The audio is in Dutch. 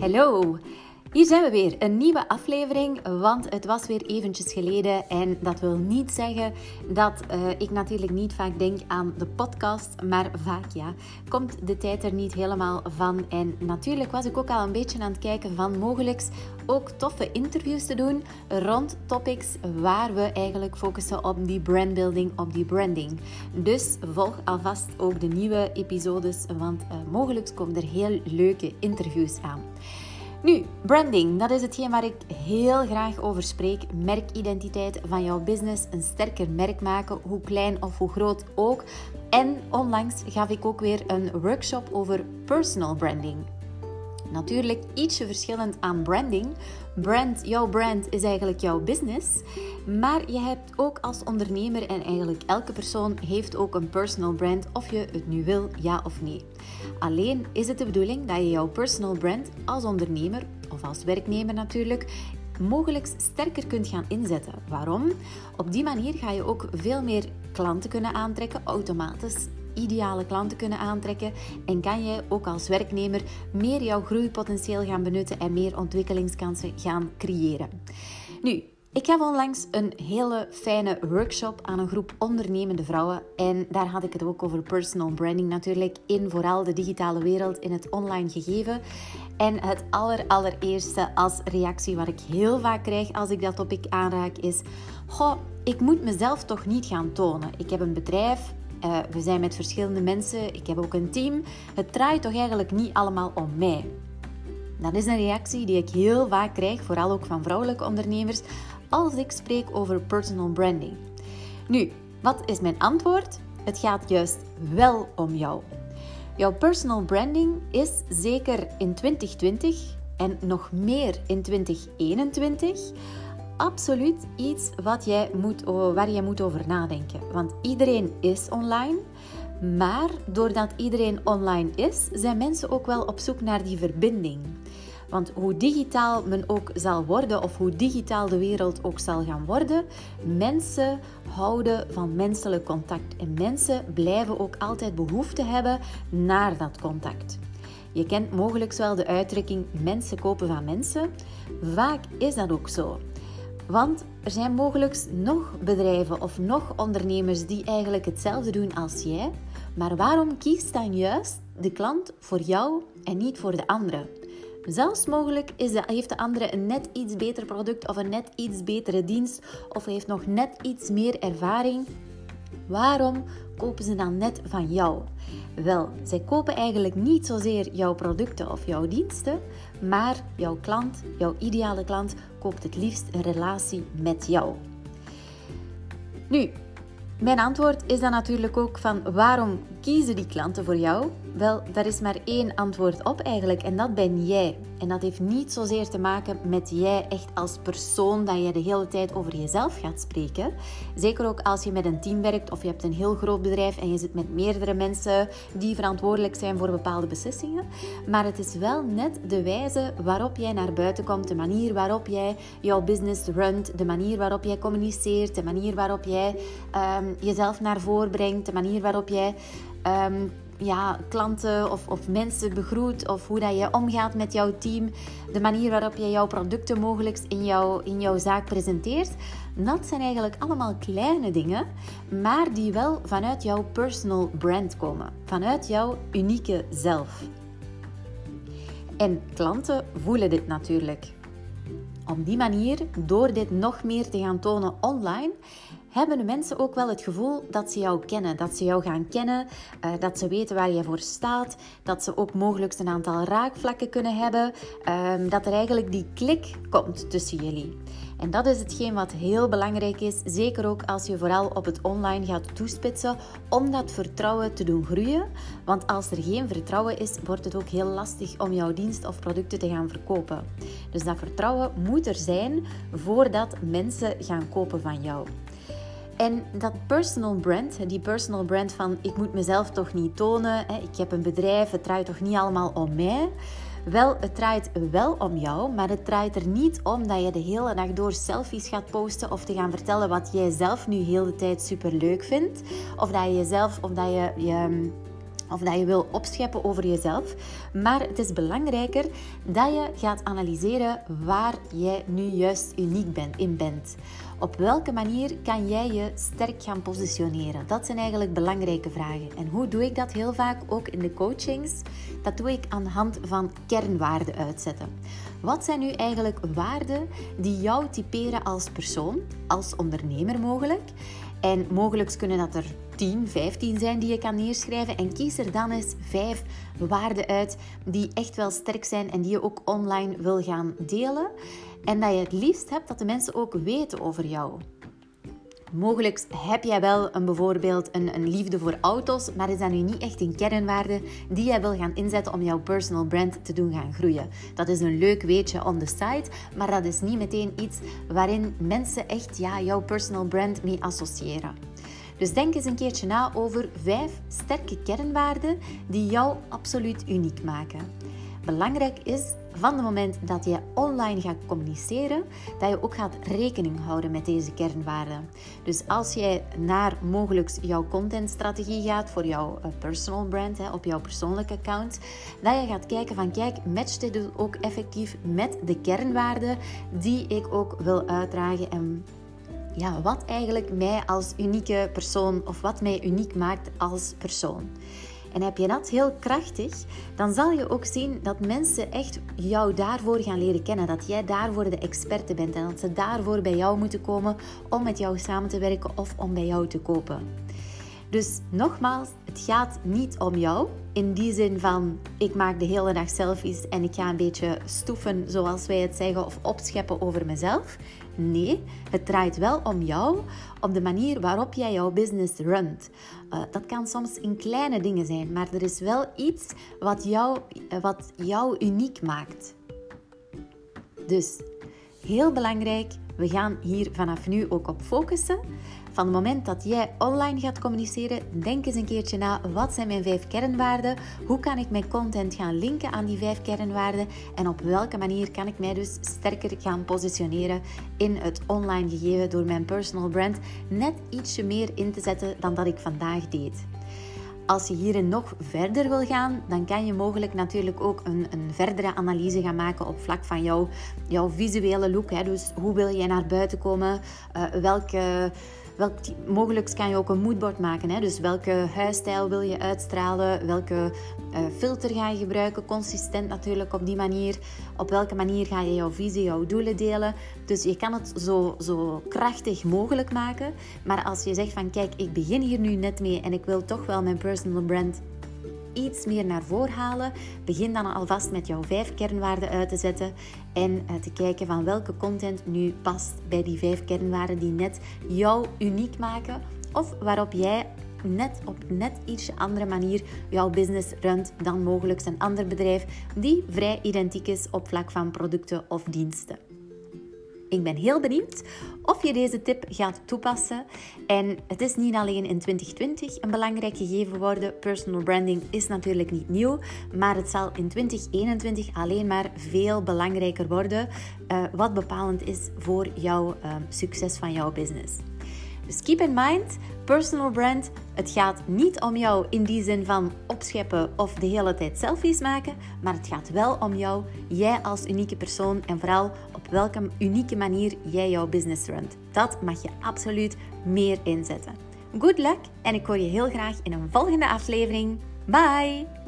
Hello. Hier zijn we weer, een nieuwe aflevering, want het was weer eventjes geleden en dat wil niet zeggen dat uh, ik natuurlijk niet vaak denk aan de podcast, maar vaak ja, komt de tijd er niet helemaal van. En natuurlijk was ik ook al een beetje aan het kijken van mogelijk ook toffe interviews te doen rond topics waar we eigenlijk focussen op die brandbuilding, op die branding. Dus volg alvast ook de nieuwe episodes, want uh, mogelijk komen er heel leuke interviews aan. Nu, branding, dat is hetgeen waar ik heel graag over spreek. Merkidentiteit van jouw business, een sterker merk maken, hoe klein of hoe groot ook. En onlangs gaf ik ook weer een workshop over personal branding. Natuurlijk ietsje verschillend aan branding. Brand, jouw brand is eigenlijk jouw business. Maar je hebt ook als ondernemer en eigenlijk elke persoon heeft ook een personal brand of je het nu wil, ja of nee. Alleen is het de bedoeling dat je jouw personal brand als ondernemer of als werknemer natuurlijk mogelijk sterker kunt gaan inzetten. Waarom? Op die manier ga je ook veel meer klanten kunnen aantrekken automatisch ideale klanten kunnen aantrekken en kan jij ook als werknemer meer jouw groeipotentieel gaan benutten en meer ontwikkelingskansen gaan creëren. Nu, ik heb onlangs een hele fijne workshop aan een groep ondernemende vrouwen. En daar had ik het ook over personal branding natuurlijk. In vooral de digitale wereld, in het online gegeven. En het aller, allereerste als reactie wat ik heel vaak krijg als ik dat topic aanraak is... Goh, ik moet mezelf toch niet gaan tonen. Ik heb een bedrijf, uh, we zijn met verschillende mensen, ik heb ook een team. Het draait toch eigenlijk niet allemaal om mij. Dat is een reactie die ik heel vaak krijg, vooral ook van vrouwelijke ondernemers, als ik spreek over personal branding. Nu, wat is mijn antwoord? Het gaat juist wel om jou. Jouw personal branding is zeker in 2020 en nog meer in 2021 absoluut iets wat jij moet, waar je moet over nadenken. Want iedereen is online. Maar doordat iedereen online is, zijn mensen ook wel op zoek naar die verbinding. Want hoe digitaal men ook zal worden, of hoe digitaal de wereld ook zal gaan worden, mensen houden van menselijk contact. En mensen blijven ook altijd behoefte hebben naar dat contact. Je kent mogelijk wel de uitdrukking mensen kopen van mensen. Vaak is dat ook zo. Want er zijn mogelijk nog bedrijven of nog ondernemers die eigenlijk hetzelfde doen als jij. Maar waarom kiest dan juist de klant voor jou en niet voor de andere? Zelfs mogelijk is heeft de andere een net iets beter product of een net iets betere dienst of heeft nog net iets meer ervaring. Waarom kopen ze dan net van jou? Wel, zij kopen eigenlijk niet zozeer jouw producten of jouw diensten, maar jouw klant, jouw ideale klant, koopt het liefst een relatie met jou. Nu, mijn antwoord is dan natuurlijk ook van waarom kiezen die klanten voor jou? Wel, daar is maar één antwoord op eigenlijk en dat ben jij. En dat heeft niet zozeer te maken met jij echt als persoon dat je de hele tijd over jezelf gaat spreken. Zeker ook als je met een team werkt of je hebt een heel groot bedrijf en je zit met meerdere mensen die verantwoordelijk zijn voor bepaalde beslissingen. Maar het is wel net de wijze waarop jij naar buiten komt, de manier waarop jij jouw business runt, de manier waarop jij communiceert, de manier waarop jij um, jezelf naar voren brengt, de manier waarop jij um, ja, klanten of, of mensen begroet of hoe dat je omgaat met jouw team, de manier waarop je jouw producten mogelijk in jouw, in jouw zaak presenteert. Dat zijn eigenlijk allemaal kleine dingen, maar die wel vanuit jouw personal brand komen, vanuit jouw unieke zelf. En klanten voelen dit natuurlijk. Op die manier, door dit nog meer te gaan tonen online, hebben mensen ook wel het gevoel dat ze jou kennen. Dat ze jou gaan kennen, uh, dat ze weten waar je voor staat, dat ze ook mogelijk een aantal raakvlakken kunnen hebben, uh, dat er eigenlijk die klik komt tussen jullie. En dat is hetgeen wat heel belangrijk is, zeker ook als je vooral op het online gaat toespitsen, om dat vertrouwen te doen groeien. Want als er geen vertrouwen is, wordt het ook heel lastig om jouw dienst of producten te gaan verkopen. Dus dat vertrouwen moet er zijn voordat mensen gaan kopen van jou. En dat personal brand, die personal brand van ik moet mezelf toch niet tonen, ik heb een bedrijf, het draait toch niet allemaal om mij. Wel, het draait wel om jou, maar het draait er niet om dat je de hele dag door selfies gaat posten of te gaan vertellen wat jij zelf nu heel de tijd super leuk vindt. Of dat je jezelf, of dat je, je of dat je wil opscheppen over jezelf. Maar het is belangrijker dat je gaat analyseren waar jij nu juist uniek bent, in bent. Op welke manier kan jij je sterk gaan positioneren? Dat zijn eigenlijk belangrijke vragen. En hoe doe ik dat heel vaak ook in de coachings? Dat doe ik aan de hand van kernwaarden uitzetten. Wat zijn nu eigenlijk waarden die jou typeren als persoon, als ondernemer mogelijk? En mogelijk kunnen dat er 10, 15 zijn die je kan neerschrijven. En kies er dan eens 5 waarden uit die echt wel sterk zijn en die je ook online wil gaan delen. En dat je het liefst hebt dat de mensen ook weten over jou. Mogelijk heb jij wel een, bijvoorbeeld een, een, liefde voor auto's, maar is dat nu niet echt een kernwaarde die jij wil gaan inzetten om jouw personal brand te doen gaan groeien. Dat is een leuk weetje on the side, maar dat is niet meteen iets waarin mensen echt ja, jouw personal brand mee associëren. Dus denk eens een keertje na over vijf sterke kernwaarden die jou absoluut uniek maken. Belangrijk is van het moment dat je online gaat communiceren, dat je ook gaat rekening houden met deze kernwaarden. Dus als jij naar mogelijk jouw contentstrategie gaat voor jouw eh, personal brand, op jouw persoonlijke account, dat je gaat kijken van kijk, matcht dit ook effectief met de kernwaarden die ik ook wil uitdragen en ja, wat eigenlijk mij als unieke persoon of wat mij uniek maakt als persoon. En heb je dat heel krachtig, dan zal je ook zien dat mensen echt jou daarvoor gaan leren kennen. Dat jij daarvoor de experte bent en dat ze daarvoor bij jou moeten komen om met jou samen te werken of om bij jou te kopen. Dus nogmaals, het gaat niet om jou. In die zin van, ik maak de hele dag selfies en ik ga een beetje stoeven, zoals wij het zeggen, of opscheppen over mezelf. Nee, het draait wel om jou, om de manier waarop jij jouw business runt. Uh, dat kan soms in kleine dingen zijn, maar er is wel iets wat jou, uh, wat jou uniek maakt. Dus heel belangrijk, we gaan hier vanaf nu ook op focussen. Van het moment dat jij online gaat communiceren, denk eens een keertje na: wat zijn mijn vijf kernwaarden? Hoe kan ik mijn content gaan linken aan die vijf kernwaarden? En op welke manier kan ik mij dus sterker gaan positioneren in het online gegeven door mijn personal brand net ietsje meer in te zetten dan dat ik vandaag deed? Als je hierin nog verder wil gaan, dan kan je mogelijk natuurlijk ook een, een verdere analyse gaan maken op vlak van jouw, jouw visuele look. Hè. Dus hoe wil jij naar buiten komen? Uh, welke welk, mogelijk kan je ook een moodboard maken. Hè? Dus welke huisstijl wil je uitstralen? Welke uh, filter ga je gebruiken? Consistent natuurlijk op die manier. Op welke manier ga je jouw visie, jouw doelen delen? Dus je kan het zo, zo krachtig mogelijk maken. Maar als je zegt van kijk, ik begin hier nu net mee en ik wil toch wel mijn personal brand iets meer naar voren halen. Begin dan alvast met jouw vijf kernwaarden uit te zetten en eh, te kijken van welke content nu past bij die vijf kernwaarden die net jou uniek maken of waarop jij net op net ietsje andere manier jouw business runt dan mogelijk een ander bedrijf die vrij identiek is op vlak van producten of diensten. Ik ben heel benieuwd of je deze tip gaat toepassen. En het is niet alleen in 2020 een belangrijk gegeven worden. Personal branding is natuurlijk niet nieuw, maar het zal in 2021 alleen maar veel belangrijker worden. Uh, wat bepalend is voor jouw uh, succes van jouw business. Dus keep in mind, personal brand, het gaat niet om jou in die zin van opscheppen of de hele tijd selfies maken, maar het gaat wel om jou, jij als unieke persoon en vooral op welke unieke manier jij jouw business runt. Dat mag je absoluut meer inzetten. Good luck en ik hoor je heel graag in een volgende aflevering. Bye!